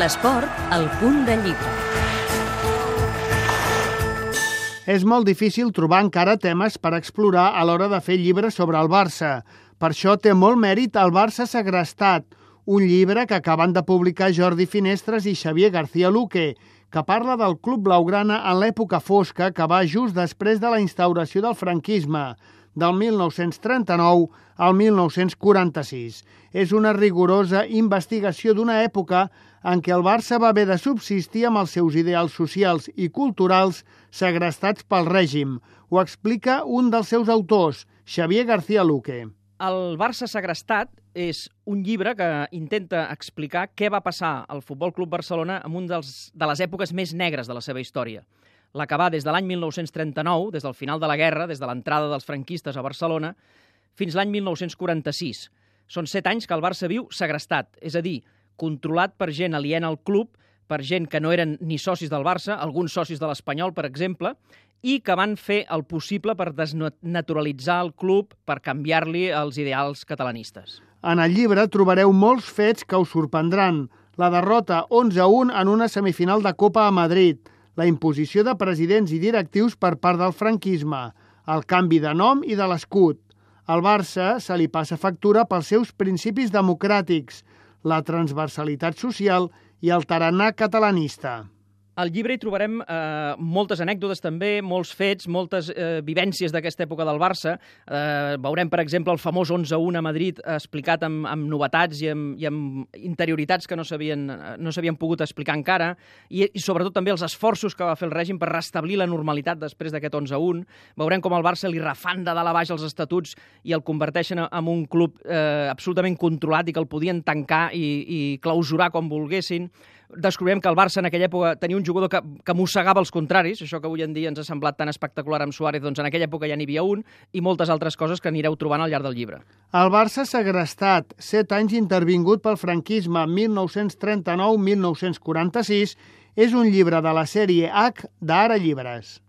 L'esport, al punt de llibre. És molt difícil trobar encara temes per explorar a l'hora de fer llibres sobre el Barça. Per això té molt mèrit el Barça segrestat, un llibre que acaben de publicar Jordi Finestres i Xavier García Luque, que parla del Club Blaugrana en l'època fosca que va just després de la instauració del franquisme, del 1939 al 1946. És una rigorosa investigació d'una època en què el Barça va haver de subsistir amb els seus ideals socials i culturals segrestats pel règim. Ho explica un dels seus autors, Xavier García Luque. El Barça segrestat és un llibre que intenta explicar què va passar al Futbol Club Barcelona en un dels, de les èpoques més negres de la seva història. L'acabar des de l'any 1939, des del final de la guerra, des de l'entrada dels franquistes a Barcelona, fins l'any 1946. Són set anys que el Barça viu segrestat, és a dir, controlat per gent aliena al club, per gent que no eren ni socis del Barça, alguns socis de l'Espanyol, per exemple, i que van fer el possible per desnaturalitzar el club, per canviar-li els ideals catalanistes. En el llibre trobareu molts fets que us sorprendran. La derrota 11-1 en una semifinal de Copa a Madrid, la imposició de presidents i directius per part del franquisme, el canvi de nom i de l'escut. Al Barça se li passa factura pels seus principis democràtics, la transversalitat social i el tarannà catalanista. Al llibre hi trobarem eh, moltes anècdotes també, molts fets, moltes eh, vivències d'aquesta època del Barça. Eh, veurem, per exemple, el famós 11-1 a Madrid eh, explicat amb, amb novetats i amb, i amb interioritats que no s'havien no pogut explicar encara i, i sobretot també els esforços que va fer el règim per restablir la normalitat després d'aquest 11-1. Veurem com el Barça li refan de dalt a baix els estatuts i el converteixen en un club eh, absolutament controlat i que el podien tancar i, i clausurar com volguessin descobrirem que el Barça en aquella època tenia un jugador que, que mossegava els contraris, això que avui en dia ens ha semblat tan espectacular amb Suárez, doncs en aquella època ja n'hi havia un, i moltes altres coses que anireu trobant al llarg del llibre. El Barça segrestat, set anys intervingut pel franquisme 1939-1946, és un llibre de la sèrie H d'Ara Llibres.